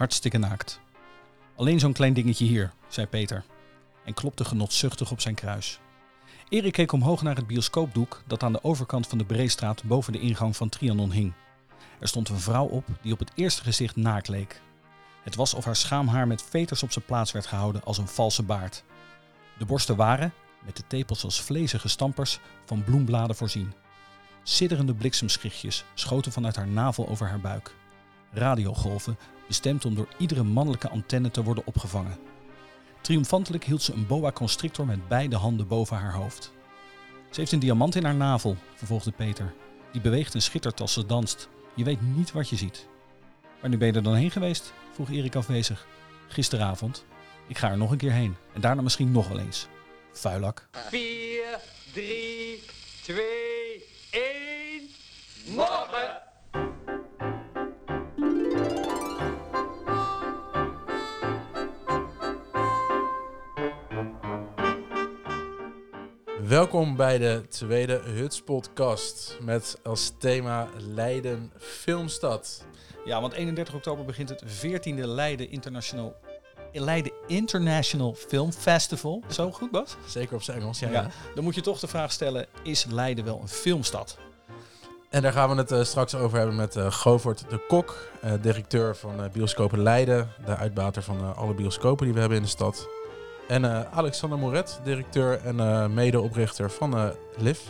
hartstikke naakt. Alleen zo'n klein dingetje hier, zei Peter. En klopte genotzuchtig op zijn kruis. Erik keek omhoog naar het bioscoopdoek dat aan de overkant van de Breestraat boven de ingang van Trianon hing. Er stond een vrouw op die op het eerste gezicht naakt leek. Het was of haar schaamhaar met veters op zijn plaats werd gehouden als een valse baard. De borsten waren, met de tepels als vlezige stampers, van bloembladen voorzien. Sidderende bliksemschichtjes schoten vanuit haar navel over haar buik. Radiogolven, bestemd om door iedere mannelijke antenne te worden opgevangen. Triomfantelijk hield ze een boa constrictor met beide handen boven haar hoofd. Ze heeft een diamant in haar navel, vervolgde Peter. Die beweegt en schittert als ze danst. Je weet niet wat je ziet. Wanneer ben je er dan heen geweest? vroeg Erik afwezig. Gisteravond. Ik ga er nog een keer heen. En daarna misschien nog wel eens. Vuilak. 4, 3, 2, Welkom bij de tweede Huts podcast met als thema Leiden Filmstad. Ja, want 31 oktober begint het 14e Leiden International, Leiden International Film Festival. Zo goed, Bas? Zeker op zijn Engels, ja. Dan moet je toch de vraag stellen, is Leiden wel een filmstad? En daar gaan we het eh, straks over hebben met eh Govert de Kok, eh, directeur van Bioscopen Leiden, de uitbater van alle bioscopen die we hebben in de stad. En eh, Alexander Moret, directeur en eh, medeoprichter van eh LIV.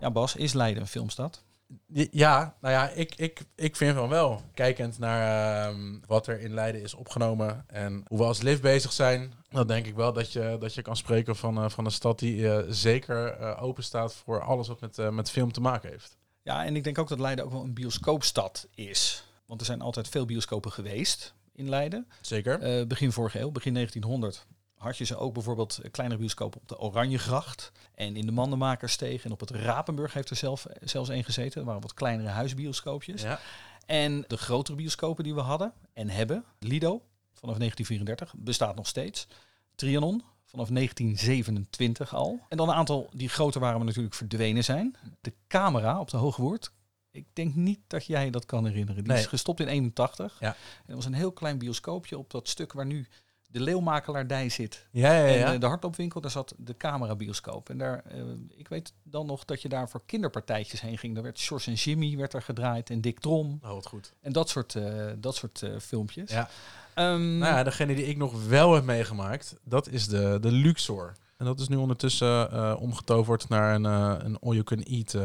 Ja, Bas, is Leiden een filmstad? Ja, nou ja, ik, ik, ik vind van wel. Kijkend naar ehm, wat er in Leiden is opgenomen en hoe we als LIV bezig zijn, dan denk ik wel dat je, dat je kan spreken van, van een stad die zeker open staat voor alles wat met, met film te maken heeft. Ja, en ik denk ook dat Leiden ook wel een bioscoopstad is. Want er zijn altijd veel bioscopen geweest in Leiden. Zeker. Eh, begin vorige eeuw, begin 1900, had je ze ook bijvoorbeeld kleinere bioscopen op de Oranjegracht. En in de Mandenmakersteeg en op het Rapenburg heeft er zelf, zelfs één gezeten. Er waren wat kleinere huisbioscoopjes. ja. En de grotere bioscopen die we hadden en hebben, Lido vanaf 1934, bestaat nog steeds. Trianon vanaf 1927 al. En dan een aantal die groter waren, maar natuurlijk verdwenen zijn. De Camera op de Hoogwoerd. Ik denk niet dat jij dat kan herinneren. Die Nee. is gestopt in 81. Ja. En dat was een heel klein bioscoopje op dat stuk waar nu de Leeuwmakelaardij zit. Ja, ja, ja. En de hardloopwinkel, daar zat de camerabioscoop. En daar, eh, ik weet dan nog dat je daar voor kinderpartijtjes heen ging. Daar werd Sjors en Jimmy werd er gedraaid en Dick Trom. Oh, wat goed. En dat soort, eh, dat soort eh, filmpjes. Ja. Ehm, Nou ja, degene die ik nog wel heb meegemaakt, dat is de, de Luxor. En dat is nu ondertussen omgetoverd naar een, een all-you-can-eat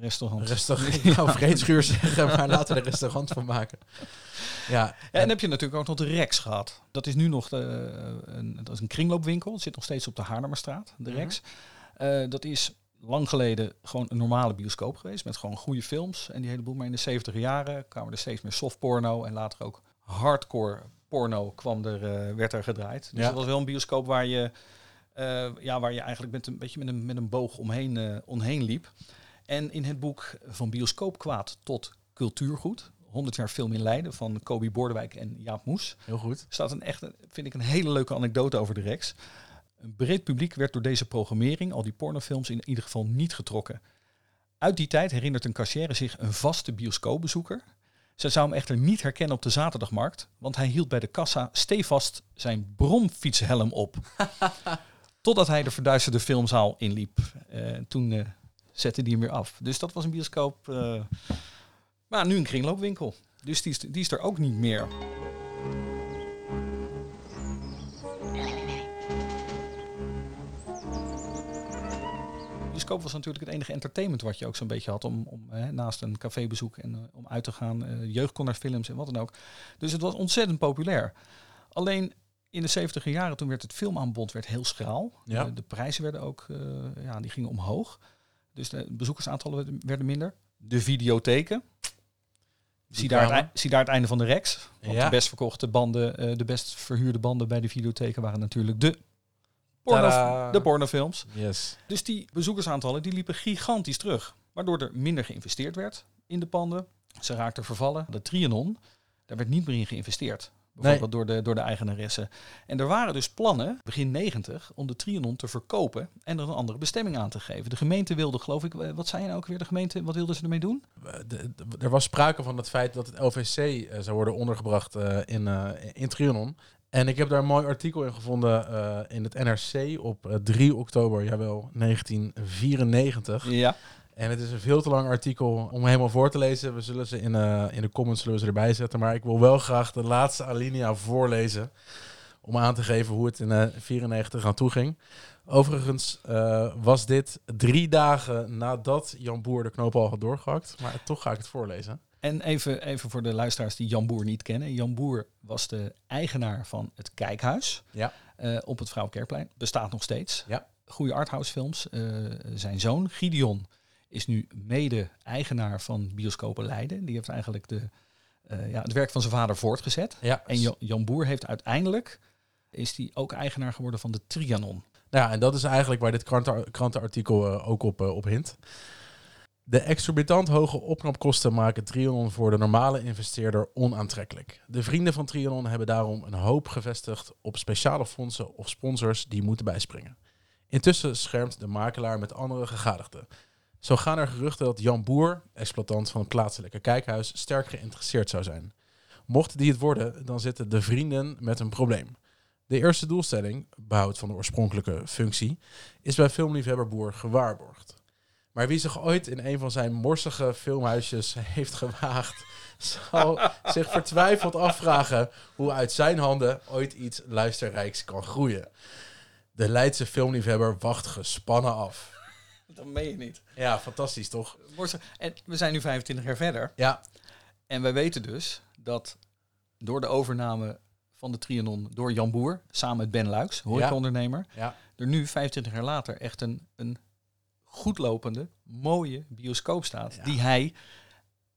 restaurant. restaurant. Ik wou vreedschuur zeggen, maar laten we er restaurant van maken. Ja, Ja, en dan heb je natuurlijk ook nog de Rex gehad. Dat is nu nog de, eh, een, dat is een kringloopwinkel. Het zit nog steeds op de Haarlemmerstraat, de Rex. Eh, dat is lang geleden gewoon een normale bioscoop geweest. Met gewoon goede films en die hele boel. Maar in de 70 jaren kwamen er steeds meer softporno. En later ook hardcore porno kwam er, eh, werd er gedraaid. Dus Ja. dat was wel een bioscoop waar je, eh, ja, waar je eigenlijk met een beetje met een, met een boog omheen, eh, omheen liep. En in het boek Van bioscoopkwaad tot cultuurgoed... 100 jaar film in Leiden van Kobi Bordewijk en Jaap Moes heel goed. staat een echt, vind ik, een hele leuke anekdote over de Rex. Een breed publiek werd door deze programmering, al die pornofilms, in ieder geval niet getrokken. Uit die tijd herinnert een cashier zich een vaste bioscoopbezoeker. Ze zou hem echter niet herkennen op de zaterdagmarkt, want hij hield bij de kassa stevast zijn bromfietshelm op. Totdat hij de verduisterde filmzaal inliep. Eh, toen eh, zette hij hem weer af. Dus dat was een bioscoop, eh, maar nu een kringloopwinkel. Dus die is, die is er ook niet meer. bioscoop was natuurlijk het enige entertainment wat je ook zo'n beetje had om, om hè, naast een cafébezoek en eh, om uit te gaan. eh jeugd kon naar films en wat dan ook. Dus het was ontzettend populair. Alleen in de 70 jaren toen werd het filmaanbod werd heel schraal. Ja. De prijzen werden ook, ja, die gingen omhoog. Dus de bezoekersaantallen werden- minder. De videotheken. Zie daar, het, zie daar het einde van de Rex. Want Ja. de best verkochte banden, eh, de best verhuurde banden bij de videotheken waren natuurlijk de, porno, de pornofilms. Yes. Dus die bezoekersaantallen die liepen gigantisch terug. Waardoor er minder geïnvesteerd werd in de panden. Ze raakten vervallen. De Trianon, daar werd niet meer in geïnvesteerd. Bijvoorbeeld door, de, door de eigenaresse. En er waren dus plannen, begin 90, om de Trianon te verkopen en er een andere bestemming aan te geven. De gemeente wilde, geloof ik, eh, wat zei je nou ook weer, de gemeente, wat wilden ze ermee doen? Eh, de- de- er was sprake van het feit dat het LVC eh, zou worden ondergebracht in, in Trianon. En ik heb daar een mooi artikel in gevonden in het NRC op eh, 3 oktober, jawel, 1994. Ja. En het is een veel te lang artikel om helemaal voor te lezen. We zullen ze in, eh, in de comments zullen we ze erbij zetten. Maar ik wil wel graag de laatste alinea voorlezen. Om aan te geven hoe het in 1994 aan toe ging. Overigens eh, was dit drie dagen nadat Jan Boer de knoop al had doorgehakt. Maar toch ga ik het voorlezen. En even, even voor de luisteraars die Jan Boer niet kennen. Jan Boer was de eigenaar van het Kijkhuis Ja. eh, op het Vrouwenkerkplein. Bestaat nog steeds. Ja. Goede arthouse films. Eh, zijn zoon Gideon is nu mede-eigenaar van Bioscopen Leiden. Die heeft eigenlijk de, eh, ja, het werk van zijn vader voortgezet. Ja, En Jan, Jan Boer heeft uiteindelijk is die ook eigenaar geworden van de Trianon. Nou ja, en dat is eigenlijk waar dit kranten, krantenartikel eh, ook op, eh, op hint. De exorbitant hoge opknapkosten maken Trianon voor de normale investeerder onaantrekkelijk. De vrienden van Trianon hebben daarom een hoop gevestigd op speciale fondsen of sponsors die moeten bijspringen. Intussen schermt de makelaar met andere gegadigden. Zo gaan er geruchten dat Jan Boer, exploitant van het plaatselijke kijkhuis, sterk geïnteresseerd zou zijn. Mocht die het worden, dan zitten de vrienden met een probleem. De eerste doelstelling, behoud van de oorspronkelijke functie, is bij filmliefhebber Boer gewaarborgd. Maar wie zich ooit in een van zijn morsige filmhuisjes heeft gewaagd, zal zich vertwijfeld afvragen hoe uit zijn handen ooit iets luisterrijks kan groeien. De Leidse filmliefhebber wacht gespannen af. Meen je niet. Ja, fantastisch toch? En we zijn nu 25 jaar verder. Ja, En wij weten dus dat door de overname van de Trianon door Jan Boer, samen met Ben Luiks, horecaondernemer, ja, er nu 25 jaar later echt een, een goedlopende, mooie bioscoop staat. Ja. Die hij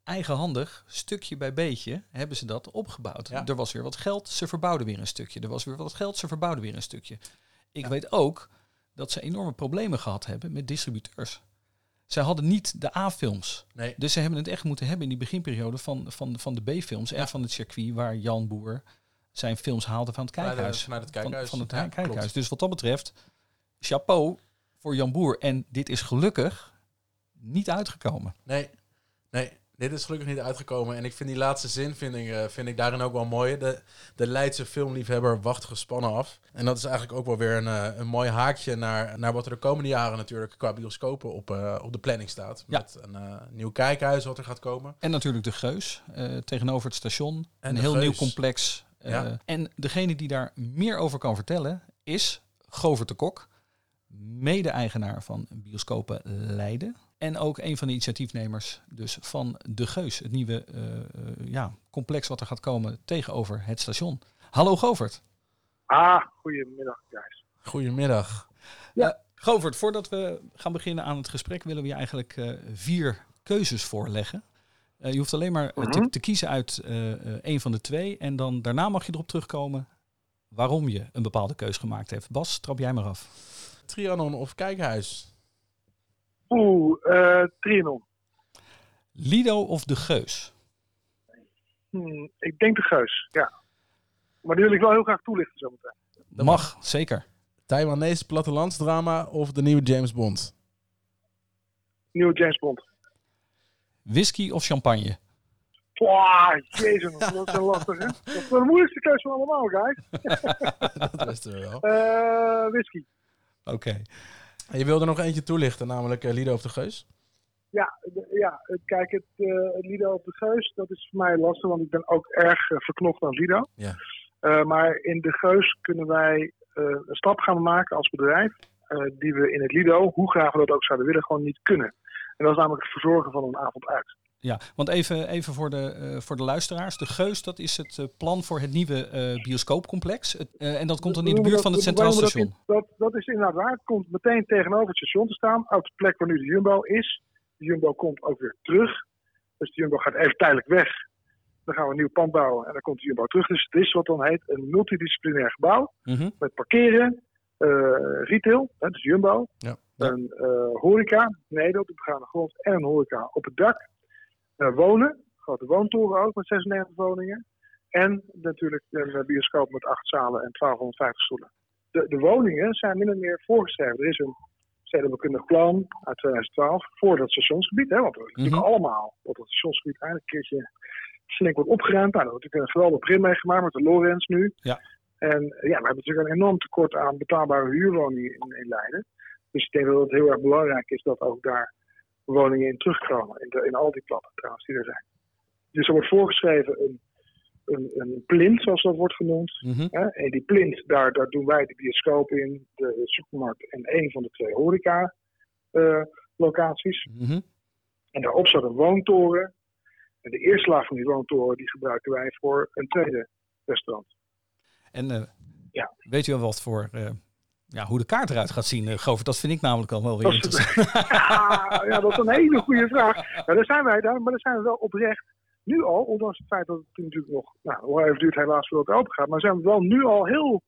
eigenhandig, stukje bij beetje, hebben ze dat opgebouwd. Ja. Er was weer wat geld, ze verbouwden weer een stukje. Er was weer wat geld, ze verbouwden weer een stukje. Ik Ja. weet ook dat ze enorme problemen gehad hebben met distributeurs. Zij hadden niet de A-films. nee. Dus ze hebben het echt moeten hebben in die beginperiode van, van, van de B-films en van het circuit waar Jan Boer zijn films haalde van het kijkhuis. het Van- het Ja, kijkhuis. klopt. Dus wat dat betreft, chapeau voor Jan Boer. En dit is gelukkig niet uitgekomen. Nee, nee, dit is gelukkig niet uitgekomen. En ik vind die laatste zin vind ik, eh, vind ik daarin ook wel mooi. De, de Leidse filmliefhebber wacht gespannen af. En dat is eigenlijk ook wel weer een, eh, een mooi haakje naar, naar wat er de komende jaren natuurlijk qua bioscopen op, eh, op de planning staat. Ja. Met een nieuw kijkhuis wat er gaat komen. En natuurlijk de Geus tegenover het station. En een heel Geus. nieuw complex. Ja. En degene die daar meer over kan vertellen is Govert de Kok. Mede-eigenaar van Bioscopen Leiden. En ook een van de initiatiefnemers dus van De Geus. Het nieuwe eh, eh, ja, complex wat er gaat komen tegenover het station. Hallo Govert. Ah, goedemiddag, guys. Goedemiddag. Govert, voordat we gaan beginnen aan het gesprek willen we je eigenlijk eh, vier keuzes voorleggen. Eh, je hoeft alleen maar eh, te, Mhm. te kiezen uit eh, eh, een van de twee. En dan daarna mag je erop terugkomen waarom je een bepaalde keus gemaakt hebt. Bas, trap jij maar af. Trianon of kijkhuis? Oeh, eh Trianon. Lido of de Geus? Hmm, ik denk de Geus, ja. Maar die wil ik wel heel graag toelichten zometeen. Dat mag, zeker. Taiwanese plattelandsdrama of de nieuwe James Bond? Nieuwe James Bond. Whisky of champagne? Wow, jezus, dat is een lastige. Dat is wel de moeilijkste keuze van allemaal, guys. dat wisten we wel. Eh whisky. Oké. Je wilde nog eentje toelichten, namelijk eh, Lido of de Geus? Ja, ja het- kijk, het, eh, Lido op de Geus, dat is voor mij lastig, want ik ben ook erg eh, verknocht aan Lido. Ja. Eh, maar in de Geus kunnen wij eh, een stap gaan maken als bedrijf, eh, die we in het Lido, hoe graag we dat ook zouden willen, gewoon niet kunnen. En dat is namelijk het verzorgen van een avond uit. Ja, want even, even voor, de, eh, voor de luisteraars. De Geus, dat is het eh, plan voor het nieuwe eh, bioscoopcomplex. En dat komt dan in de buurt van het dat- Centraal Station. Dat, dat, dat is inderdaad waar. Het komt meteen tegenover het station te staan, op de plek waar nu de Jumbo is. De Jumbo komt ook weer terug. Dus de Jumbo gaat even tijdelijk weg. Dan gaan we een nieuw pand bouwen en dan komt de Jumbo terug. Dus het is wat dan heet een multidisciplinair gebouw. Mhm. Met parkeren, retail, hè, dus Jumbo. Ja. Een horeca, beneden op de begane grond. En een horeca op het dak. Eh, wonen, grote woontoren ook met 96 woningen. En natuurlijk een bioscoop met acht zalen en 1250 stoelen. De, de woningen zijn min of meer voorgeschreven. Er is een stedenbekundig plan uit 2012 voor dat stationsgebied. Hè, want we willen natuurlijk allemaal dat het stationsgebied eindelijk een keertje flink wordt opgeruimd. Nou, daar wordt natuurlijk een geweldig begin meegemaakt met de Lorenz nu. Ja. En ja, we hebben natuurlijk een enorm tekort aan betaalbare huurwoningen in, in Leiden. Dus ik denk dat het heel erg belangrijk is dat ook daar woningen in terugkomen. In, de, in al die plannen trouwens die er zijn. Dus er wordt voorgeschreven een, een, een plint, zoals dat wordt genoemd. Mhm. Hè? En die plint, daar, daar doen wij de bioscoop in, de supermarkt en één van de twee horeca eh, locaties. Mhm. En daarop staat een woontoren. En de eerste laag van die woontoren die gebruiken wij voor een tweede restaurant. En eh, Ja. weet u al wat voor, eh, ja, hoe de kaart eruit gaat zien, uh, Govert? Dat vind ik namelijk al wel weer interessant. Ja, ja, dat is een hele goede vraag. Ja, daar zijn wij, daar, maar daar zijn we wel oprecht nu al, ondanks het feit dat het natuurlijk nog, nou, hoe even duurt helaas voordat het open gaat, maar zijn we wel nu al heel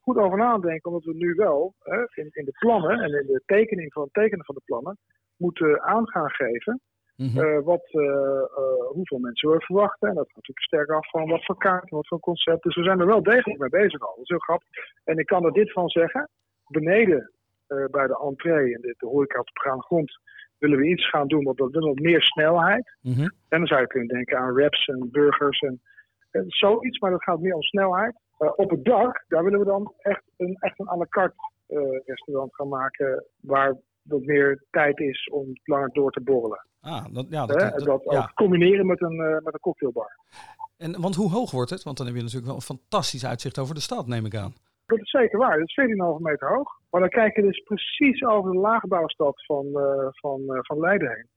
goed over na aan denken, omdat we nu wel hè, in, in de plannen en in de tekening van het tekenen van de plannen moeten aan gaan geven Mhm. eh, wat, eh, eh, hoeveel mensen we verwachten. En dat gaat natuurlijk sterk af van wat voor kaarten, wat voor concept. Dus we zijn er wel degelijk mee bezig al. Dat is heel grappig. En ik kan er dit van zeggen. Beneden bij de entree en de, de horeca op de grond willen we iets gaan doen wat wat wat meer snelheid. Mhm. En dan zou je kunnen denken aan wraps en burgers en, en zoiets, maar dat gaat meer om snelheid. Op het dak, daar willen we dan echt een, echt een à la carte restaurant gaan maken waar wat meer tijd is om langer door te borrelen. Ah, dat, ja, dat, en dat- dat ja. ook combineren met een, eh, met een cocktailbar. En, want hoe hoog wordt het? Want dan heb je natuurlijk wel een fantastisch uitzicht over de stad, neem ik aan. Dat is zeker waar. Het is 14,5 meter hoog. Maar dan kijk je dus precies over de laagbouwstad van, eh, van, eh, van Leiden heen.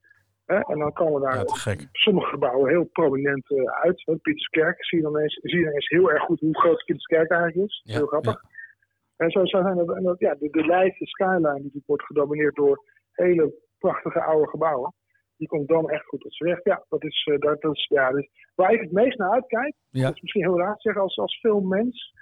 En dan komen daar Ja, sommige gebouwen heel prominent uit. Pieterskerk zie je dan eens, zie je dan eens heel erg goed hoe groot Pieterskerk eigenlijk is. Heel grappig. En zo zijn dat, en dat ja, de, de Leidse skyline die wordt gedomineerd door hele prachtige oude gebouwen. Die komt dan echt goed tot z'n recht. Ja, dat is, eh, dat, dat is ja, dus waar ik het meest naar uitkijk, Ja. dat is misschien heel raar te zeggen als, als filmmens,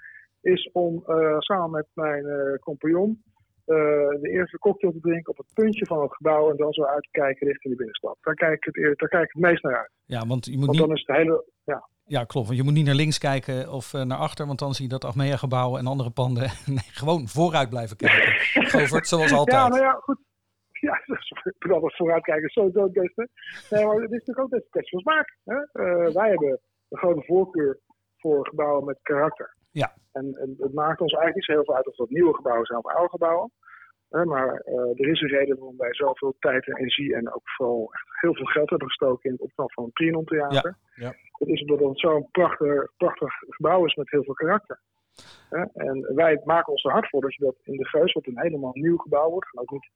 is om eh, samen met mijn eh, compagnon de eerste cocktail te drinken op het puntje van het gebouw en dan zo uit te kijken richting de binnenstad. Daar kijk ik het, daar kijk ik het meest naar uit. Ja, want je moet Want niet, dan is de hele. Ja, ja, klopt. Want je moet niet naar links kijken of eh, naar achter, want dan zie je dat Achmea-gebouw en andere panden. Nee, gewoon vooruit blijven kijken. Govert, zoals altijd. ja nou ja, goed. Ja, dat vooruitkijken is sowieso het beste. Nee, maar het is natuurlijk ook best een kwestie van smaak. Hè? Eh, wij hebben een grote voorkeur voor gebouwen met karakter. Ja. En, en het maakt ons eigenlijk niet zo heel veel uit of dat nieuwe gebouwen zijn of oude gebouwen. Maar eh, er is een reden waarom wij zoveel tijd en energie en ook vooral echt heel veel geld hebben gestoken in het opknappen van het Trianon Theater. Ja, ja. Dat is omdat het zo'n prachtig, prachtig gebouw is met heel veel karakter. En wij maken ons er hard voor dat je dat in de Geus, wat een helemaal nieuw gebouw wordt, gaan ook niet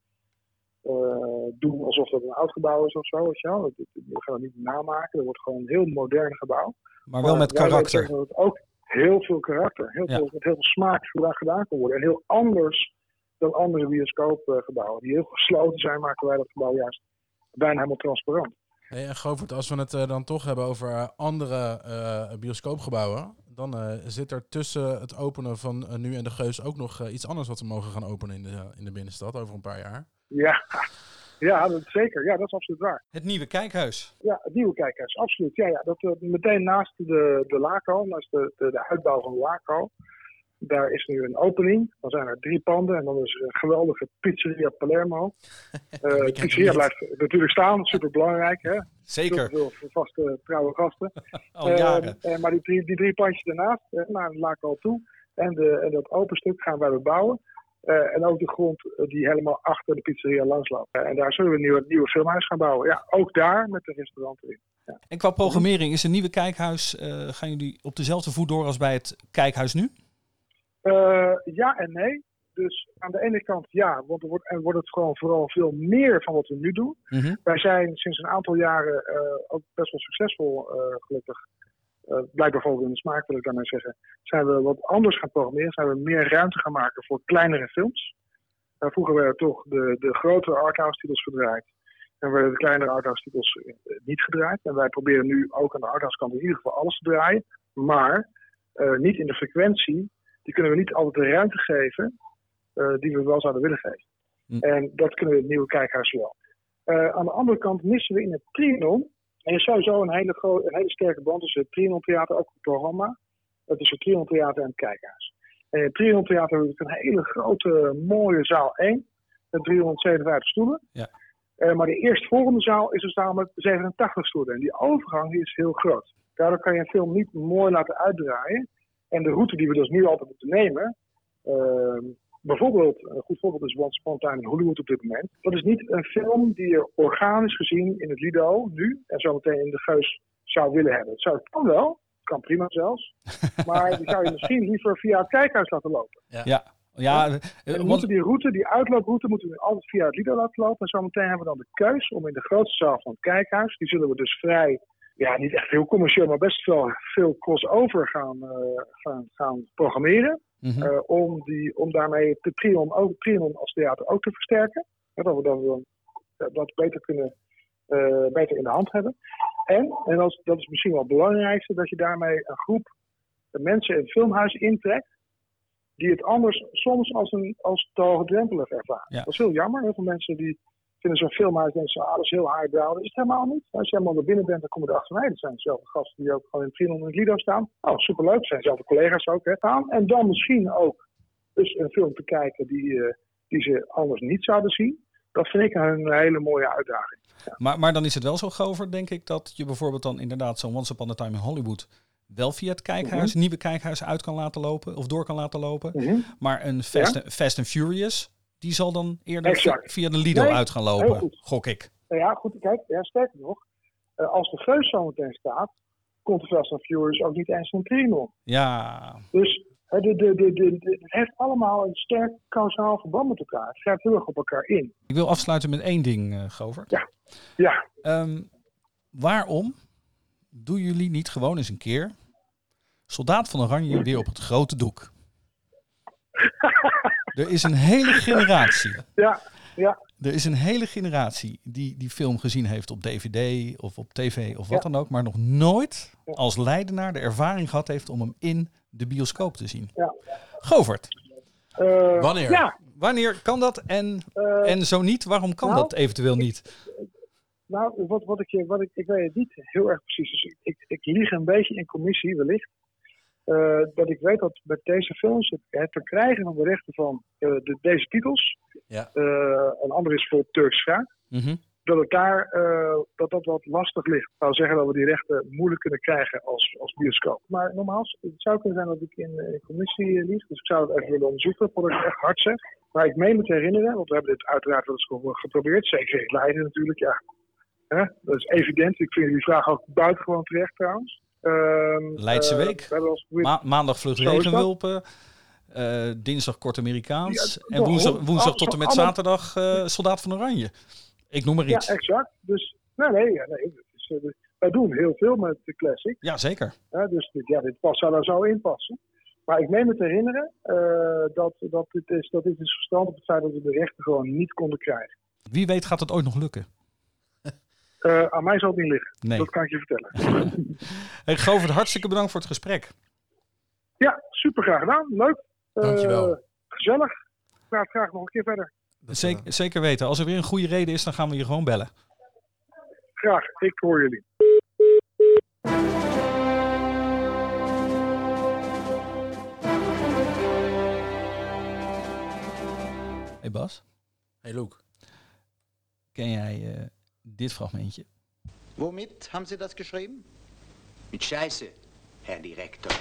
eh, doen alsof dat een oud gebouw is of zo. Weet je wel. We gaan het niet namaken. Dat wordt gewoon een heel modern gebouw. Maar wel met karakter. Dat het ook heel veel karakter, heel Ja. veel, met heel veel smaak gedaan kan worden. En heel anders dan andere bioscoopgebouwen. Die heel gesloten zijn, maken wij dat gebouw juist bijna helemaal transparant. Hey, en Govert, als we het eh, dan toch hebben over eh, andere eh, bioscoopgebouwen, dan eh, zit er tussen het openen van nu en de Geus ook nog iets anders wat we mogen gaan openen in de, in de binnenstad over een paar jaar. Ja, ja dat zeker. Ja, dat is absoluut waar. Het nieuwe kijkhuis. Ja, het nieuwe kijkhuis, absoluut. Ja, ja, dat meteen naast de, de Laco, naast de, de, de uitbouw van de Laco. Daar is nu een opening. Dan zijn er drie panden en dan is er een geweldige pizzeria Palermo. Eh kent pizzeria blijft natuurlijk staan, super belangrijk. Hè? Zeker, Veel vaste trouwe gasten. al Eh, jaren. eh, maar die drie, die drie pandjes daarnaast, eh, naar de Laco toe. En, de, en dat open stuk gaan wij bebouwen. Eh, en ook de grond eh, die helemaal achter de pizzeria langs loopt. Eh, en daar zullen we een nieuwe, nieuwe filmhuis gaan bouwen. Ja, ook daar met de restaurant erin. En qua programmering, is een nieuwe kijkhuis, eh, gaan jullie op dezelfde voet door als bij het kijkhuis nu? Eh, ja en nee. Dus aan de ene kant ja, want er wordt, en wordt het gewoon vooral veel meer van wat we nu doen. Mhm. Wij zijn sinds een aantal jaren eh, ook best wel succesvol, eh, gelukkig. Eh blijkbaar bijvoorbeeld in de smaak, wil ik daarmee zeggen. Zijn we wat anders gaan programmeren. Zijn we meer ruimte gaan maken voor kleinere films. Uh, vroeger werden toch de, de grotere arthouse titels gedraaid. En werden de kleinere arthouse titels niet gedraaid. En wij proberen nu ook aan de arthouse kant in ieder geval alles te draaien. Maar niet in de frequentie. Die kunnen we niet altijd de ruimte geven eh, die we wel zouden willen geven. Hm. En dat kunnen we in het nieuwe kijkhuis wel. Eh, aan de andere kant missen we in het Trianon En er is sowieso een hele, een hele sterke band tussen het Trianon Theater, ook het programma, tussen het Trianon Theater en het Kijkhuis. En in het Trianon Theater heb ik een hele grote, mooie zaal 1, met 357 stoelen. Ja. Eh, maar de eerstvolgende zaal is een zaal met 87 stoelen. En die overgang die is heel groot. Daardoor kan je een film niet mooi laten uitdraaien. En de route die we dus nu altijd moeten nemen, ehm, bijvoorbeeld, een goed voorbeeld is Once Upon a Time in Hollywood op dit moment. Dat is niet een film die je organisch gezien in het Lido nu en zometeen in de Geus zou willen hebben. Het zou het kan wel, kan prima zelfs. Maar die zou je misschien liever via het kijkhuis laten lopen. Ja, ja eh, En we want- moeten die route, die uitlooproute, moeten we altijd via het Lido laten lopen. En zometeen hebben we dan de keus om in de grootste zaal van het kijkhuis, die zullen we dus vrij, ja, niet echt heel commercieel, maar best wel veel crossover gaan, eh, gaan, gaan programmeren. mhm. Eh, om, die, om daarmee de Trianon, ook, Trianon als theater ook te versterken. Ja, dat we dat, we dan- dat beter kunnen eh, beter in de hand hebben. En, en dat, is, dat is misschien wel het belangrijkste, dat je daarmee een groep mensen in het filmhuis intrekt. Die het anders soms als, een, als te hoogdrempelig ervaren. Ja. Dat is heel jammer. Heel veel mensen die vinden zo'n filmhuis denken, ze, ah, is heel highbrow. Dat is het helemaal niet. Als je helemaal naar binnen bent, dan kom je erachter. Nee, dat zijn dezelfde gasten die ook gewoon in Trianon en het Lido staan. Oh, superleuk. Dat zijn dezelfde collega's ook. Hè. En dan misschien ook dus een film te kijken die, eh, die ze anders niet zouden zien. Dat vind ik een hele mooie uitdaging. Maar, maar dan is het wel zo, Gover, denk ik, dat je bijvoorbeeld dan inderdaad zo'n Once Upon a Time in Hollywood wel via het kijkhuis, Mhm. nieuwe kijkhuis uit kan laten lopen of door kan laten lopen. Mhm. Maar een Fast, Fast and Furious, die zal dan eerder Exact. via de Lido Nee, uit gaan lopen, gok ik. Nou ja, goed, kijk, ja, sterker nog. eh, als de Geus zo meteen staat, komt de Fast and Furious ook niet eens in Trianon. Ja, Dus de, de, de, het heeft allemaal een sterk kausaal verband met elkaar. Het grijpt heel erg op elkaar in. ik wil afsluiten met één ding, eh Govert. Ja, Ehm, waarom doen jullie niet gewoon eens een keer Soldaat van Oranje weer op het grote doek? er is een hele generatie. ja, ja. Er is een hele generatie die die film gezien heeft op DVD of op tv of wat Ja. dan ook, maar nog nooit als leidenaar de ervaring gehad heeft om hem in de bioscoop te zien. Ja. Govert, Eh, Wanneer? Ja, wanneer kan dat en, eh, en zo niet, waarom kan nou, dat eventueel niet? nou, wat, wat ik, je- wat ik, ik weet het niet heel erg precies. Dus ik, ik, ik lieg een beetje in commissie, wellicht. Eh, dat ik weet dat met deze films het, het verkrijgen van de rechten van eh, de, deze titels, Ja. eh, een ander is voor Turks Vraag, Mhm. dat het daar dat dat wat lastig ligt. Ik zou zeggen dat we die rechten moeilijk kunnen krijgen als, als bioscoop. Maar nogmaals, het zou kunnen zijn dat ik in, in commissie lieg. Dus ik zou het even willen onderzoeken voordat ik het echt hard zeg. Maar ik meen me te herinneren, want we hebben dit uiteraard wel eens ge- geprobeerd. Zeker in Leiden natuurlijk, ja. Dat is evident. Ik vind die vraag ook buitengewoon terecht trouwens. Ehm, Leidse eh, Week. Ma- maandag vlucht Zo is dat. regenwulpen, eh, dinsdag kort Amerikaans Ja, en woensdag, woensdag Al- tot en met allemaal- zaterdag eh, Soldaat van Oranje. Ik noem maar Ja, iets. exact. Dus, nee, nee, ja, nee. Is, eh, wij doen heel veel met de classic. Ja, zeker. Dus dit, ja, dit pas, zou daar zo in passen. Maar ik meen me te herinneren dat, dat, dit is, dat dit is verstand op het feit dat we de rechten gewoon niet konden krijgen. Wie weet gaat het ooit nog lukken. Eh, aan mij zal het niet liggen, Nee. dat kan ik je vertellen. Hey, Govert, hartstikke bedankt voor het gesprek. ja, super graag gedaan. Leuk. Eh, Dankjewel. gezellig. Ik praat graag nog een keer verder. Dat, Zeker, eh, zeker weten. Als er weer een goede reden is, dan gaan we je gewoon bellen. Graag, ik hoor jullie. Hey Bas, hey Luke. ken jij eh, dit fragmentje? Womit haben Sie das geschrieben? Mit Scheiße, Herr Direktor.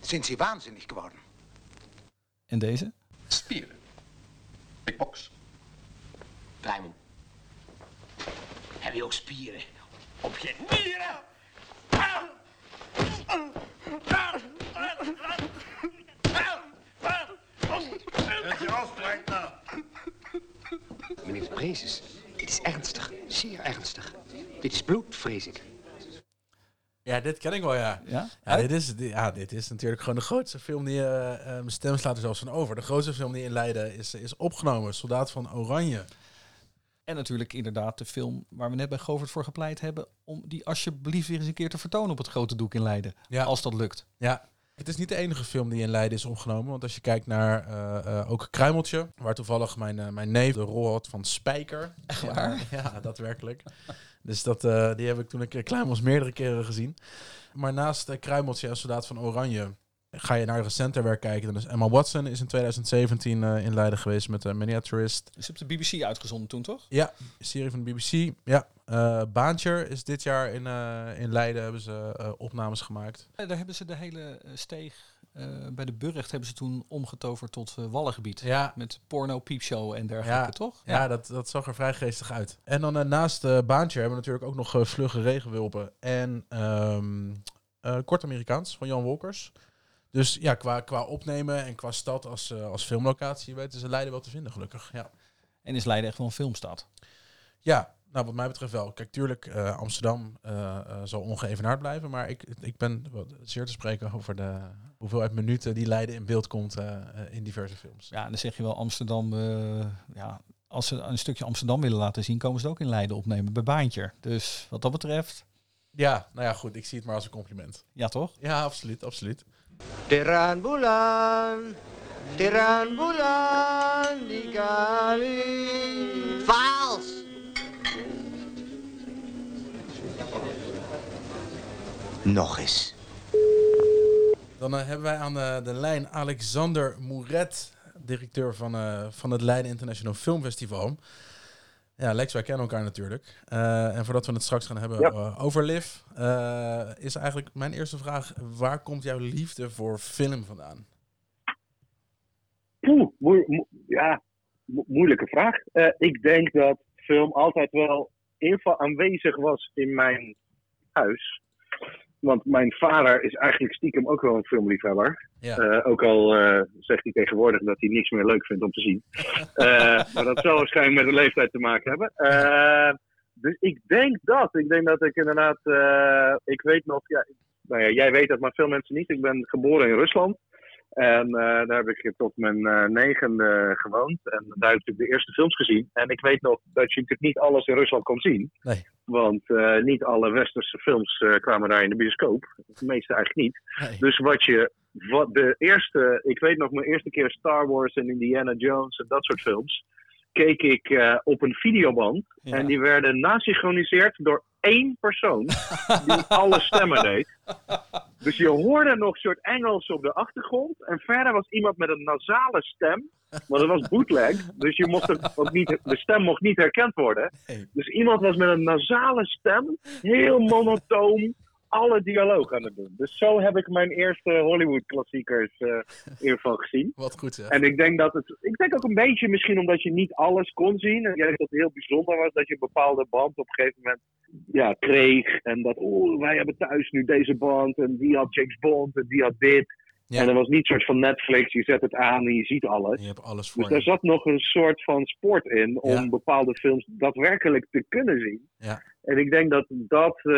Sind Sie wahnsinnig geworden? En deze? Spieren. Big box. Raimond. Heb je ook spieren? Op je nieren? Meneer Prezes, dit is ernstig, zeer ernstig. Dit is bloed, vrees ik. Ja, dit ken ik wel, ja. Ja? Ja dit, is, dit- ja, dit is natuurlijk gewoon de grootste film die... eh, mijn stem slaat er zelfs van over. De grootste film die in Leiden is, is opgenomen. Soldaat van Oranje. En natuurlijk inderdaad de film waar we net bij Govert voor gepleit hebben... om die alsjeblieft weer eens een keer te vertonen op het grote doek in Leiden. Ja. Als dat lukt. Ja, het is niet de enige film die in Leiden is opgenomen. Want als je kijkt naar eh, eh, ook Kruimeltje, waar toevallig mijn, eh, mijn neef de rol had van Spijker. Echt waar? Ja, daadwerkelijk. Dus dat, die heb ik toen ik klein was meerdere keren gezien. Maar naast Kruimeltje en Soldaat van Oranje ga je naar recenter werk kijken. Dan is Emma Watson is in 2017 uh, in Leiden geweest met de Miniaturist. Is op de BBC uitgezonden toen, toch? Ja, serie van de BBC. Ja, uh, Baantje is dit jaar in, uh, in Leiden hebben ze uh, opnames gemaakt. Daar hebben ze de hele steeg bij de Burgt hebben ze toen omgetoverd tot wallengebied. Ja. Met porno, piepshow en dergelijke, ja. toch? Ja, ja, dat, dat zag er vrij geestig uit. En dan naast Baantje hebben we natuurlijk ook nog Vlugge Regenwulpen en um, Kort Amerikaans van Jan Wolkers. Dus ja, qua, qua opnemen en qua stad als, uh, als filmlocatie weten ze Leiden wel te vinden, gelukkig. Ja. En is Leiden echt wel een filmstad? Ja, nou wat mij betreft wel. Kijk, tuurlijk, uh, Amsterdam uh, zal ongeëvenaard blijven. Maar ik, ik ben zeer te spreken over de hoeveelheid minuten die Leiden in beeld komt in diverse films. Ja, dan zeg je wel Amsterdam, ja, als ze een stukje Amsterdam willen laten zien, komen ze ook in Leiden opnemen bij Baantje. Dus wat dat betreft... Ja, nou ja, goed. Ik zie het maar als een compliment. Ja, toch? Ja, absoluut, absoluut. Terang bulan, terang bulan di kali. Vals! Nog eens. Dan uh, hebben wij aan de, de lijn Alexander Mouret, directeur van, uh, van het Leiden International Film Festival. Ja, Lex, wij kennen elkaar natuurlijk. Uh, en voordat we het straks gaan hebben ja. uh, over Liv, uh, is eigenlijk mijn eerste vraag: waar komt jouw liefde voor film vandaan? Poeh, mo ja, mo moeilijke vraag. ik denk dat film altijd wel in aanwezig was in mijn huis. Want mijn vader is eigenlijk stiekem ook wel een filmliefhebber. Ja. Uh, ook al uh, zegt hij tegenwoordig dat hij niks meer leuk vindt om te zien. Uh, maar dat zal waarschijnlijk met de leeftijd te maken hebben. dus ik denk dat. Ik denk dat ik inderdaad. ik weet nog. Ja, nou ja, jij weet dat, maar veel mensen niet. Ik ben geboren in Rusland. En daar heb ik tot mijn negende gewoond. En daar heb ik de eerste films gezien. En ik weet nog dat je natuurlijk niet alles in Rusland kon zien. Nee. Want uh, niet alle westerse films kwamen daar in de bioscoop. De meeste eigenlijk niet. Nee. Dus wat je. Wat de eerste. Ik weet nog mijn eerste keer Star Wars en Indiana Jones en dat soort films. Keek ik uh, op een videoband. Ja. En die werden nasynchroniseerd door één persoon. die alle stemmen deed. Dus je hoorde nog een soort Engels op de achtergrond. En verder was iemand met een nasale stem. Maar dat was bootleg. Dus je mocht ook, ook niet, de stem mocht niet herkend worden. Dus iemand was met een nasale stem. Heel monotoon. Alle dialoog aan het doen. Dus zo heb ik mijn eerste Hollywood-klassiekers uh, in ieder geval gezien. Wat goed zeg. En ik denk dat het. Ik denk ook een beetje misschien omdat je niet alles kon zien. En dat het heel bijzonder was dat je een bepaalde band op een gegeven moment ja, kreeg. En dat, oh, wij hebben thuis nu deze band. En die had James Bond en die had dit. Ja. En er was niet soort van Netflix, je zet het aan en je ziet alles. Je hebt alles voor Dus daar zat nog een soort van sport in om Ja. bepaalde films daadwerkelijk te kunnen zien. Ja. En ik denk dat, dat uh,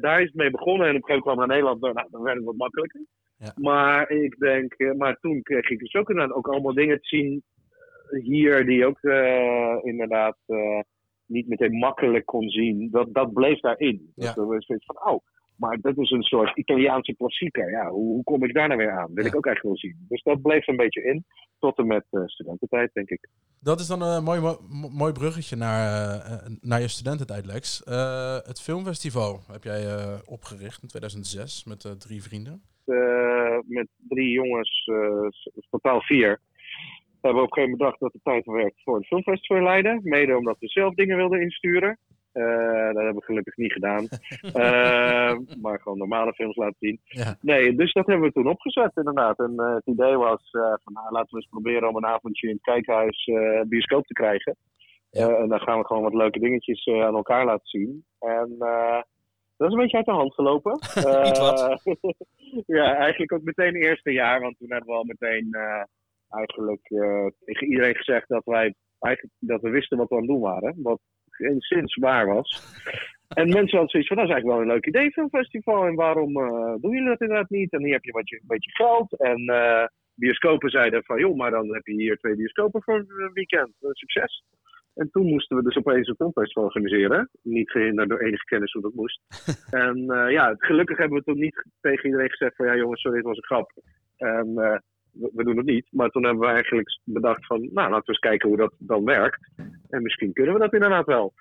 daar is het mee begonnen. En op een gegeven moment kwam naar Nederland, nou, dan werd het wat makkelijker. Ja. Maar ik denk, uh, maar toen kreeg ik dus ook inderdaad ook allemaal dingen te zien uh, hier die ook uh, inderdaad niet meteen makkelijk kon zien. Dat, dat bleef daarin. Ja. Dat was zoiets van, oh, maar dat is een soort Italiaanse klassieker. Ja, hoe, hoe kom ik daar nou weer aan? Wil Ja. ik ook echt wel zien. Dus dat bleef een beetje in. Tot en met uh, studententijd, denk ik. Dat is dan een mooi, mo- mooi bruggetje naar, uh, naar je studententijd, Lex. Uh, het filmfestival heb jij opgericht in 2006 met drie vrienden. Met drie jongens, totaal vier. We hebben op een gegeven moment bedacht dat het tijd werd voor het filmfestival in Leiden. Mede omdat we zelf dingen wilden insturen. Uh, dat hebben we gelukkig niet gedaan. uh, maar gewoon normale films laten zien. Ja. Nee, dus dat hebben we toen opgezet inderdaad. En uh, het idee was van nou, laten we eens proberen om een avondje in het kijkhuis bioscoop te krijgen. Ja. en dan gaan we gewoon wat leuke dingetjes aan elkaar laten zien. En dat is een beetje uit de hand gelopen. Ja, eigenlijk ook meteen het eerste jaar. Want toen hebben we al meteen eigenlijk tegen iedereen gezegd dat wij eigenlijk dat we wisten wat we aan het doen waren. Wat sinds waar was. En mensen hadden zoiets van, dat is eigenlijk wel een leuk idee, filmfestival. En waarom uh, doen jullie dat inderdaad niet? En hier heb je wat je, een beetje geld. En uh, bioscopen zeiden van, joh, maar dan heb je hier twee bioscopen voor een weekend. Succes. En toen moesten we dus opeens een filmfestival organiseren. Niet gehinderd door enige kennis hoe dat moest. en uh, ja, gelukkig hebben we toen niet tegen iedereen gezegd van, ja jongens, sorry, dit was een grap. En we, doen het niet. Maar toen hebben we eigenlijk bedacht van, nou, laten we eens kijken hoe dat dan werkt. En misschien kunnen we dat inderdaad wel.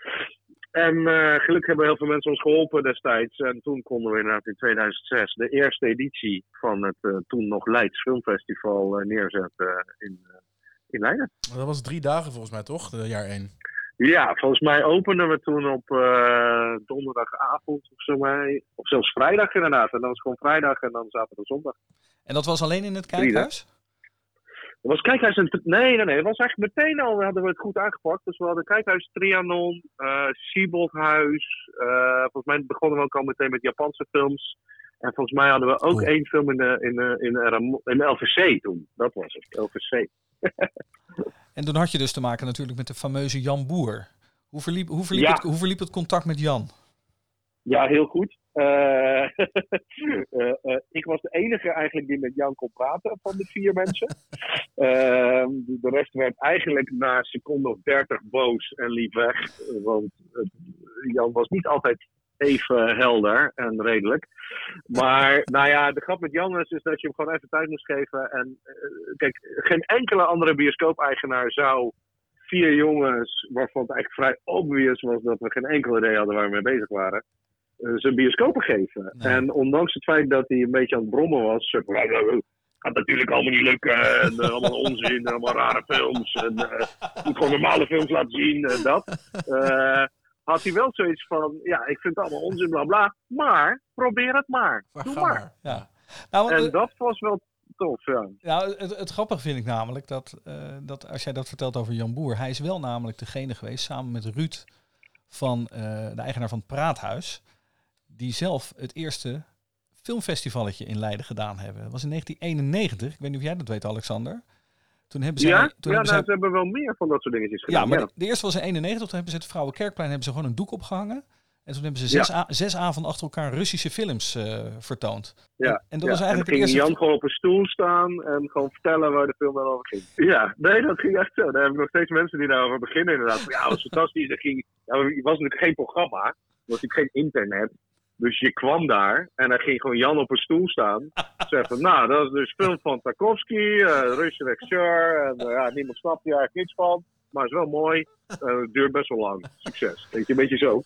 En eh, gelukkig hebben heel veel mensen ons geholpen destijds. En toen konden we inderdaad in 2006 de eerste editie van het eh, toen nog Leids Filmfestival eh, neerzetten in, in Leiden. Dat was drie dagen volgens mij, toch? De jaar één. Ja, volgens mij openden we toen op eh, donderdagavond of zo. mij- Of zelfs vrijdag inderdaad. En dan was gewoon vrijdag en dan zaterdag en zondag. En dat was alleen in het kijkhuis? Het was kijkhuis en nee, nee, nee. Het was eigenlijk meteen al hadden we het goed aangepakt. Dus we hadden kijkhuis Trianon, eh Sieboldhuis. eh volgens mij begonnen we ook al meteen met Japanse films. En volgens mij hadden we ook één film in de, in, de, in, de, in de LVC toen. Dat was het, LVC. En toen had je dus te maken natuurlijk met de fameuze Jan Boer. Hoe verliep, hoe verliep, Ja. het, hoe verliep het contact met Jan? Ja, heel goed. Eh, eh, eh, ik was de enige eigenlijk die met Jan kon praten van de vier mensen. Ehm, de rest werd eigenlijk na seconde of dertig boos en liep weg. Want Jan was niet altijd even helder en redelijk. Maar nou ja, de grap met Jan is, dat je hem gewoon even tijd moest geven. En eh, kijk, geen enkele andere bioscoop-eigenaar zou vier jongens, waarvan het eigenlijk vrij obvious was dat we geen enkel idee hadden waar we mee bezig waren, eh, zijn bioscopen geven. Nee. En ondanks het feit dat hij een beetje aan het brommen was, zo van, "Ja, ja, ja, gaat natuurlijk allemaal niet lukken, en eh, allemaal onzin, en allemaal rare films, en eh, moet gewoon normale films laten zien, en dat. had hij wel zoiets van, ja, ik vind het allemaal onzin, bla bla, maar probeer het maar. Maar Doe maar. Ja. Nou, En eh, dat was wel tof, ja. nou het, het grappige vind ik namelijk dat, eh, dat als jij dat vertelt over Jan Boer, hij is wel namelijk degene geweest, samen met Ruud van eh, de eigenaar van het Praathuis, die zelf het eerste filmfestivalletje in Leiden gedaan hebben. Dat was in 1991. Ik weet niet of jij dat weet, Alexander. Toen hebben zij, Ja, toen ja hebben nou, ze hebben wel meer van dat soort dingetjes gedaan. Ja, maar de, de eerste was in 91. Toen hebben ze het Vrouwenkerkplein hebben ze gewoon een doek opgehangen. En toen hebben ze zes, a- zes avonden achter elkaar Russische films eh, vertoond. Ja, En, en dat ja, was eigenlijk en ging eerste... Jan gewoon op een stoel staan en gewoon vertellen waar de film dan over ging. Ja, nee, dat ging echt zo. Daar heb ik nog steeds mensen die daarover beginnen inderdaad. Ja, dat was fantastisch. Er ging, ja, was natuurlijk geen programma. Er was natuurlijk geen internet. Dus je kwam daar en dan ging gewoon Jan op een stoel staan. Zeggen, nou, dat is dus film van Tarkovsky, uh, Russische regisseur. En eh, ja, niemand snapt hier eigenlijk niets van. Maar het is wel mooi. Eh, het duurt best wel lang. Succes. Weet je, een beetje zo.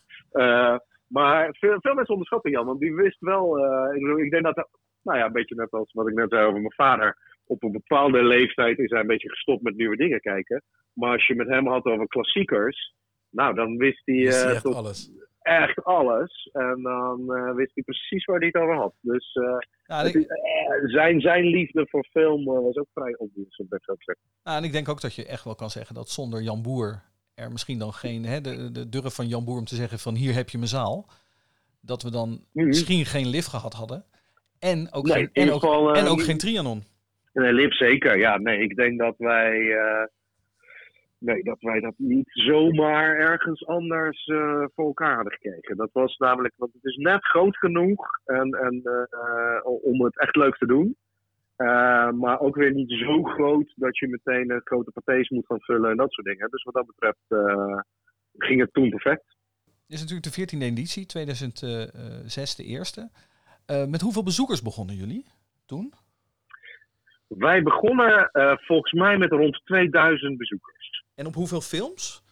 Maar veel, veel mensen onderschatten Jan, want die wist wel. ik, ik denk dat, nou ja, een beetje net als wat ik net zei over mijn vader. Op een bepaalde leeftijd is hij een beetje gestopt met nieuwe dingen kijken. Maar als je met hem had over klassiekers, nou, dan wist hij Wist hij tot alles. Echt alles. En dan eh, wist hij precies waar hij het over had. Dus eh, ik, eh, zijn, zijn liefde voor film was ook vrij obvious, om het zo te zeggen. nou, en ik denk ook dat je echt wel kan zeggen dat zonder Jan Boer er misschien dan geen... Hè, de, de durf van Jan Boer om te zeggen van hier heb je mijn zaal. Dat we dan Mhm. misschien geen lift gehad hadden. En ook, Nee, geen, en ook, geval, en ook geen Trianon. Nee, Lip zeker. Ja, nee, ik denk dat wij. Nee, dat wij dat niet zomaar ergens anders eh, voor elkaar hadden gekregen. Dat was namelijk, want het is net groot genoeg en, en, eh, om het echt leuk te doen. Eh, maar ook weer niet zo groot dat je meteen eh, grote patés moet gaan vullen en dat soort dingen. Dus wat dat betreft eh, ging het toen perfect. Dit is natuurlijk de 14e editie, 2006 de eerste. Eh, met hoeveel bezoekers begonnen jullie toen? Wij begonnen eh, volgens mij met rond 2000 bezoekers. En op hoeveel films?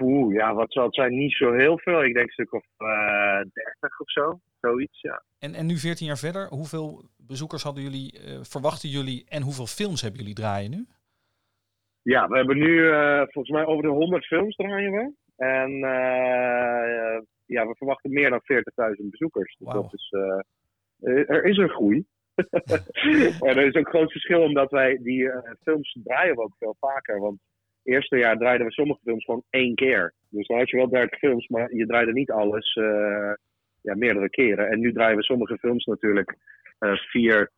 Oeh, ja, wat zal het zijn? Niet zo heel veel. Ik denk een stuk of eh 30 of zo. Zoiets, ja. En, en nu 14 jaar verder, hoeveel bezoekers hadden jullie, eh, verwachten jullie en hoeveel films hebben jullie draaien nu? Ja, we hebben nu eh, volgens mij over de 100 films draaien we. En eh, ja, we verwachten meer dan 40.000 bezoekers. Dus dat is, eh, eh, er is een groei. er is ook groot verschil omdat wij die eh, films draaien we ook veel vaker. Want het eerste jaar draaiden we sommige films gewoon één keer. Dus dan had je wel 30 films, maar je draaide niet alles eh, ja, meerdere keren. En nu draaien we sommige films natuurlijk eh, vier,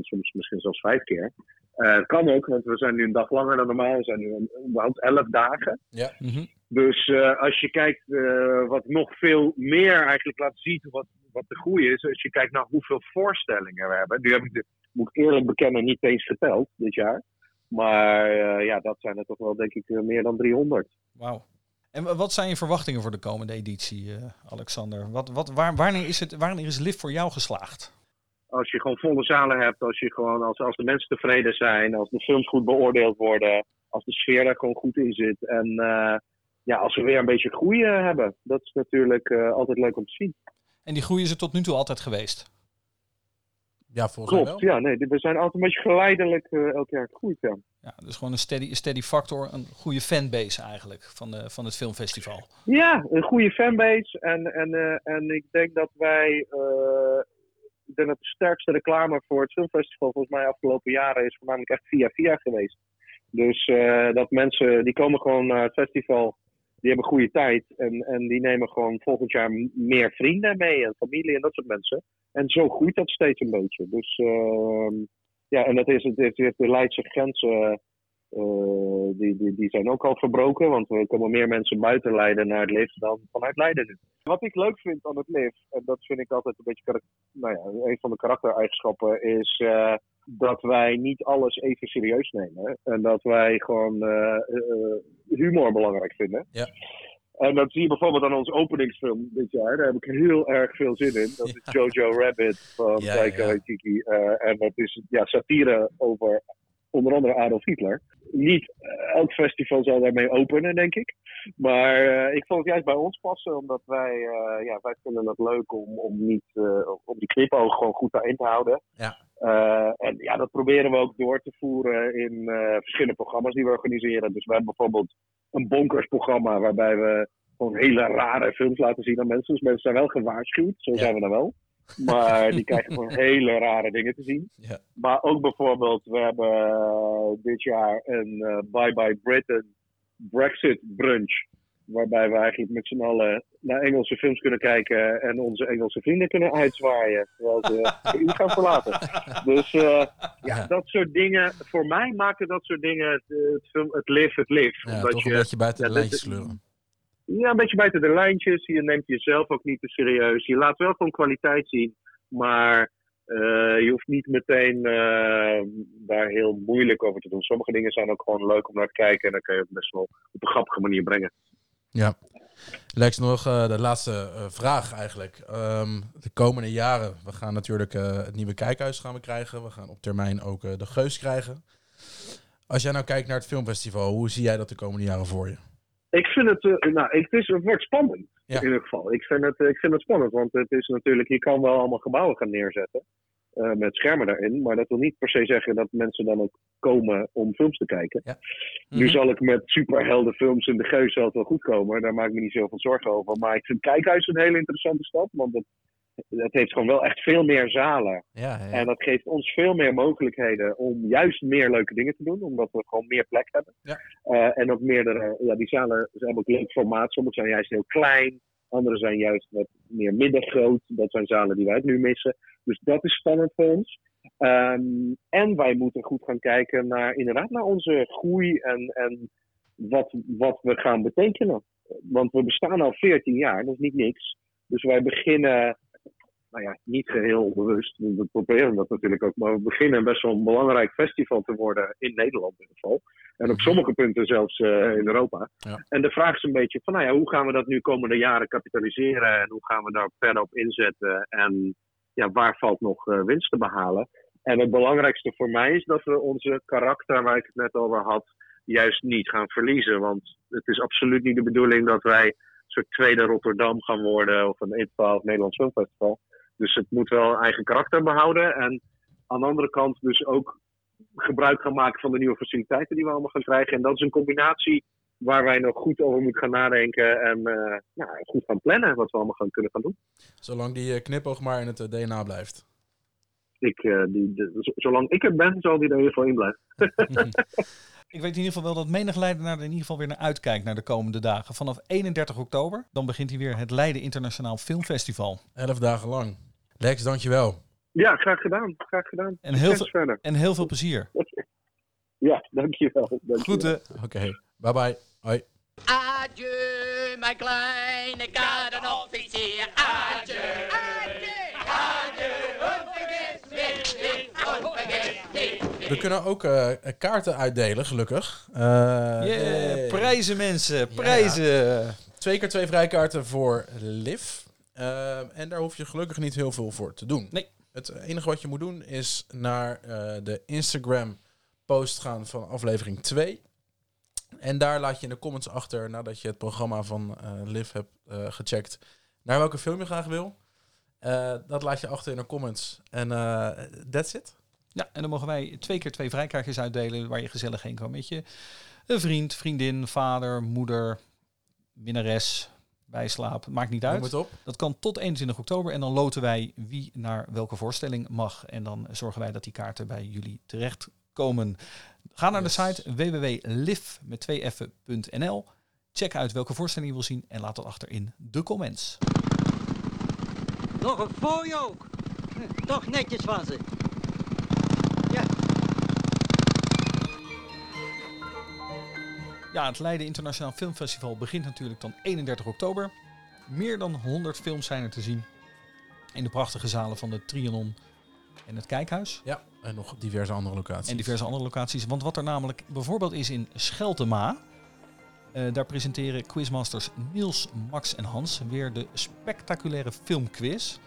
soms misschien zelfs vijf keer. Eh, Het kan ook, want we zijn nu een dag langer dan normaal. We zijn nu een- überhaupt elf dagen. Ja. Mhm. Dus eh, als je kijkt eh, wat nog veel meer eigenlijk laat zien wat, wat de groei is. Als je kijkt naar hoeveel voorstellingen we hebben. Nu heb ik, de, moet ik eerlijk bekennen, niet eens geteld dit jaar. Maar eh, ja, dat zijn er toch wel denk ik meer dan 300. Wauw. En wa- wat zijn je verwachtingen voor de komende editie, eh, Alexander? Wat, wat, waar, wanneer, is het, wanneer is Lift voor jou geslaagd? Als je gewoon volle zalen hebt, als, je gewoon, als, als de mensen tevreden zijn, als de films goed beoordeeld worden, als de sfeer er gewoon goed in zit. En eh, ja, als we weer een beetje groei eh, hebben. Dat is natuurlijk eh, altijd leuk om te zien. En die groei is er tot nu toe altijd geweest. Ja, volgens mij Klopt, wel. ja. Nee, we zijn altijd een beetje geleidelijk eh, elk jaar gegroeid, ja. Ja, dus gewoon een steady, steady factor, een goede fanbase eigenlijk van, de, van het filmfestival. Ja, een goede fanbase. En, en, eh, en ik denk dat wij. Ik denk dat de sterkste reclame voor het filmfestival volgens mij afgelopen jaren is voornamelijk echt via via geweest. Dus eh, dat mensen die komen gewoon naar het festival, die hebben goede tijd en, en die nemen gewoon volgend jaar meer vrienden mee en familie en dat soort mensen. En zo groeit dat steeds een beetje. Dus ehm, ja, en dat is, het het- de Leidse grenzen, die, die, die zijn ook al verbroken, want er komen meer mensen buiten Leiden naar het lift dan vanuit Leiden nu. Wat ik leuk vind aan het lift, en dat vind ik altijd een beetje nou ja, een van de karaktereigenschappen, is eh, dat wij niet alles even serieus nemen. En dat wij gewoon eh, eh, humor belangrijk vinden. Ja. En dat zie je bijvoorbeeld aan onze openingsfilm dit jaar. Daar heb ik heel erg veel zin in. Dat is Jojo Rabbit van Ja, Taika ja. Waititi. Eh, en dat is ja, satire over onder andere Adolf Hitler. Niet eh, elk festival zal daarmee openen, denk ik. Maar eh, ik vond het juist bij ons passen, omdat wij, eh, ja, wij vinden het leuk om, om, niet, om die knipoog gewoon goed daarin te houden. Ja. En ja, dat proberen we ook door te voeren in verschillende programma's die we organiseren. Dus we hebben bijvoorbeeld een bonkersprogramma waarbij we gewoon hele rare films laten zien aan mensen. Dus mensen zijn wel gewaarschuwd, zo zijn we dan wel. Maar die krijgen gewoon hele rare dingen te zien. Ja. Maar ook bijvoorbeeld, we hebben eh, dit jaar een eh, Bye Bye Britain Brexit brunch. Waarbij we eigenlijk met z'n allen naar Engelse films kunnen kijken en onze Engelse vrienden kunnen uitzwaaien. Terwijl ze de EU gaan verlaten. Dus eh, ja, dat soort dingen, voor mij maken dat soort dingen het, het, film, het live het live. Ja, Omdat toch een je- beetje buiten de lijntjes kleuren. Ja, een beetje buiten de lijntjes. Je neemt jezelf ook niet te serieus. Je laat wel gewoon kwaliteit zien. Maar eh, je hoeft niet meteen eh, daar heel moeilijk over te doen. Sommige dingen zijn ook gewoon leuk om naar te kijken. En dan kun je het best wel op een grappige manier brengen. Ja. Lex, nog eh, de laatste vraag eigenlijk. Ehm, de komende jaren, we gaan natuurlijk het nieuwe kijkhuis gaan krijgen. We gaan op termijn ook de Geus krijgen. Als jij nou kijkt naar het filmfestival, hoe zie jij dat de komende jaren voor je? Ik vind het, eh, nou, het, is, het wordt spannend. Ja. In ieder geval. Ik vind, het, ik vind het spannend. Want het is natuurlijk, je kan wel allemaal gebouwen gaan neerzetten. eh, met schermen daarin. Maar dat wil niet per se zeggen dat mensen dan ook komen om films te kijken. Nu Mhm. zal ik met superheldenfilms in de Geus wel wel goed komen. Daar maak ik me niet zoveel zorgen over. Maar ik vind Kijkhuis een hele interessante stad. Want het, het heeft gewoon wel echt veel meer zalen. Ja, ja. En dat geeft ons veel meer mogelijkheden om juist meer leuke dingen te doen. Omdat we gewoon meer plek hebben. Ja. Eh, en ook meerdere, ja, die zalen zijn ook leuk formaat. Sommige zijn juist heel klein. Andere zijn juist wat meer middengroot. Dat zijn zalen die wij nu missen. Dus dat is spannend voor ons. Ehm, en wij moeten goed gaan kijken naar inderdaad naar onze groei en, en wat, wat we gaan betekenen. Want we bestaan al 14 jaar, dat is niet niks. Dus wij beginnen, nou ja, niet geheel bewust. We proberen dat natuurlijk ook, maar we beginnen best wel een belangrijk festival te worden in Nederland in ieder geval. En op sommige punten zelfs eh, in Europa. Ja. En de vraag is een beetje van, nou ja, hoe gaan we dat nu komende jaren kapitaliseren en hoe gaan we daar verder op inzetten en ja, waar valt nog eh, winst te behalen? En het belangrijkste voor mij is dat we onze karakter, waar ik het net over had, juist niet gaan verliezen. Want het is absoluut niet de bedoeling dat wij een soort tweede Rotterdam gaan worden of een ITVA of Nederlands Filmfestival. Dus het moet wel eigen karakter behouden. En aan de andere kant dus ook gebruik gaan maken van de nieuwe faciliteiten die we allemaal gaan krijgen. En dat is een combinatie waar wij nog goed over moeten gaan nadenken en eh, ja, goed gaan plannen wat we allemaal gaan kunnen gaan doen. Zolang die eh, knipoog maar in het eh, DNA blijft. Ik, eh, die, de- zolang ik er ben, zal die er in ieder geval in blijven. Ik weet in ieder geval wel dat menig Leidenaar er in ieder geval weer naar uitkijkt naar de komende dagen. Vanaf 31 oktober, dan begint hij weer het Leiden Internationaal Filmfestival. Elf dagen lang. Lex, dankjewel. Ja, graag gedaan. Graag gedaan. En heel, veel, verder. en heel veel plezier. Ja, dankjewel. dankjewel. Groeten. Oké, bye bye. Hoi. Adieu, mijn kleine gardenofficier. Adieu, adieu. We kunnen ook eh, kaarten uitdelen, gelukkig. Eh, Yeah, prijzen mensen, prijzen. Twee keer twee vrijkaarten voor Liv. Eh, en daar hoef je gelukkig niet heel veel voor te doen. Nee. Het enige wat je moet doen is naar eh, de Instagram post gaan van aflevering 2. En daar laat je in de comments achter, nadat je het programma van eh Liv hebt eh, gecheckt, naar welke film je graag wil. Dat laat je achter in de comments. En that's it. Ja, en dan mogen wij twee keer twee vrijkaartjes uitdelen waar je gezellig heen kan met je een vriend, vriendin, vader, moeder, minnares, bijslaap. Maakt niet uit. het op. Dat kan tot 21 oktober en dan loten wij wie naar welke voorstelling mag. En dan zorgen wij dat die kaarten bij jullie terechtkomen. Ga naar de site www.liv met 2 f.nl. Check uit welke voorstelling je wil zien en laat dat achter in de comments. Nog een fooi ook. Toch netjes van ze. Ja, het Leiden Internationaal Filmfestival begint natuurlijk dan 31 oktober. Meer dan 100 films zijn er te zien in de prachtige zalen van de Trianon en het Kijkhuis. Ja, en nog diverse andere locaties. En diverse andere locaties. Want wat er namelijk bijvoorbeeld is in Scheltema. eh, daar presenteren quizmasters Niels, Max en Hans weer de spectaculaire filmquiz.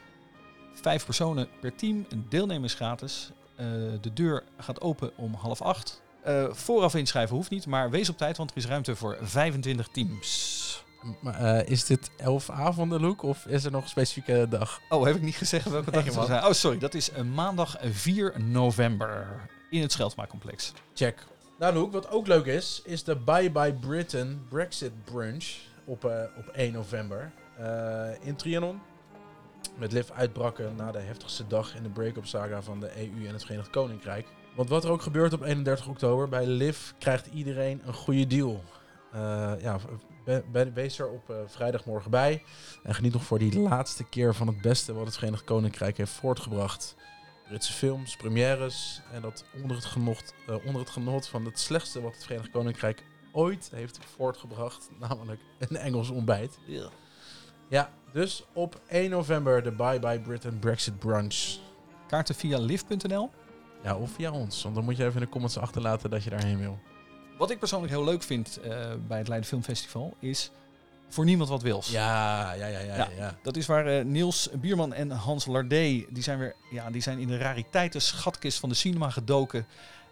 Vijf personen per team, een deelnemer is gratis. Eh, de deur gaat open om half acht. Eh, vooraf inschrijven hoeft niet, maar wees op tijd, want er is ruimte voor 25 teams. Eh, is dit 11 avonden, Luke? Of is er nog een specifieke dag? Oh, heb ik niet gezegd welke dag het zijn? Oh, sorry, dat is eh, maandag 4 november in het Scheltma-complex. Check. Nou, Luke, wat ook leuk is, is de Bye Bye Britain Brexit Brunch op, op 1 november in Trianon. Met Liv uitbraken na de heftigste dag in de break-up saga van de EU en het Verenigd Koninkrijk. Want wat er ook gebeurt op 31 oktober, bij Liv krijgt iedereen een goede deal. Eh, ja, be- be- wees er op eh, vrijdagmorgen bij. En geniet nog voor die laatste keer van het beste wat het Verenigd Koninkrijk heeft voortgebracht. Britse films, premières en dat onder het, genot, eh, onder het genot van het slechtste wat het Verenigd Koninkrijk ooit heeft voortgebracht, namelijk een Engels ontbijt. Ja, dus op 1 november de Bye Bye Britain Brexit Brunch. Kaarten via live.nl. Ja, of via ons, want dan moet je even in de comments achterlaten dat je daarheen wil. Wat ik persoonlijk heel leuk vind eh, bij het Leiden Filmfestival is voor niemand wat wils. Ja, ja, ja, ja. ja, ja. Dat is waar eh, Niels Bierman en Hans Lardé, die zijn weer, ja, die zijn in de rariteiten schatkist van de cinema gedoken.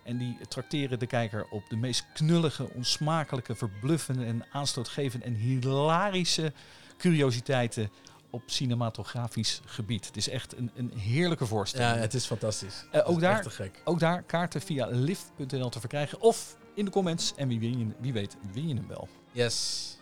En die trakteren de kijker op de meest knullige, onsmakelijke, verbluffende en aanstootgevende en hilarische curiositeiten op cinematografisch gebied. Het is echt een, een heerlijke voorstelling. Ja, het is fantastisch. Eh, ook, is daar, te gek. ook daar kaarten via live.nl te verkrijgen of in de comments. En wie, win je, wie weet win je hem wel. Yes.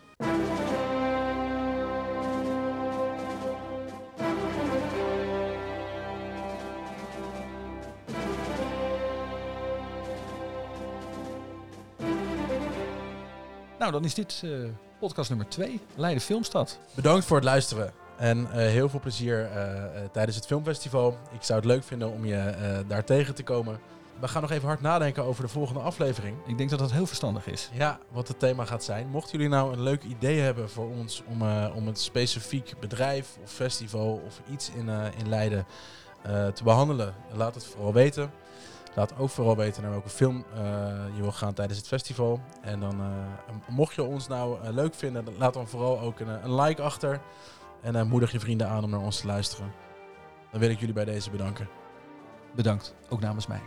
Nou, dan is dit eh, podcast nummer 2, Leiden Filmstad. Bedankt voor het luisteren. En eh, heel veel plezier eh, eh, tijdens het filmfestival. Ik zou het leuk vinden om je daar tegen te komen. We gaan nog even hard nadenken over de volgende aflevering. Ik denk dat dat heel verstandig is. Ja, wat het thema gaat zijn. Mochten jullie nou een leuk idee hebben voor ons om, om een specifiek bedrijf of festival of iets in, in Leiden te behandelen, laat het vooral weten. Laat ook vooral weten naar welke film je wil gaan tijdens het festival. En dan, mocht je ons nou leuk vinden, laat dan vooral ook een, een like achter. En moedig je vrienden aan om naar ons te luisteren. Dan wil ik jullie bij deze bedanken. Bedankt, ook namens mij.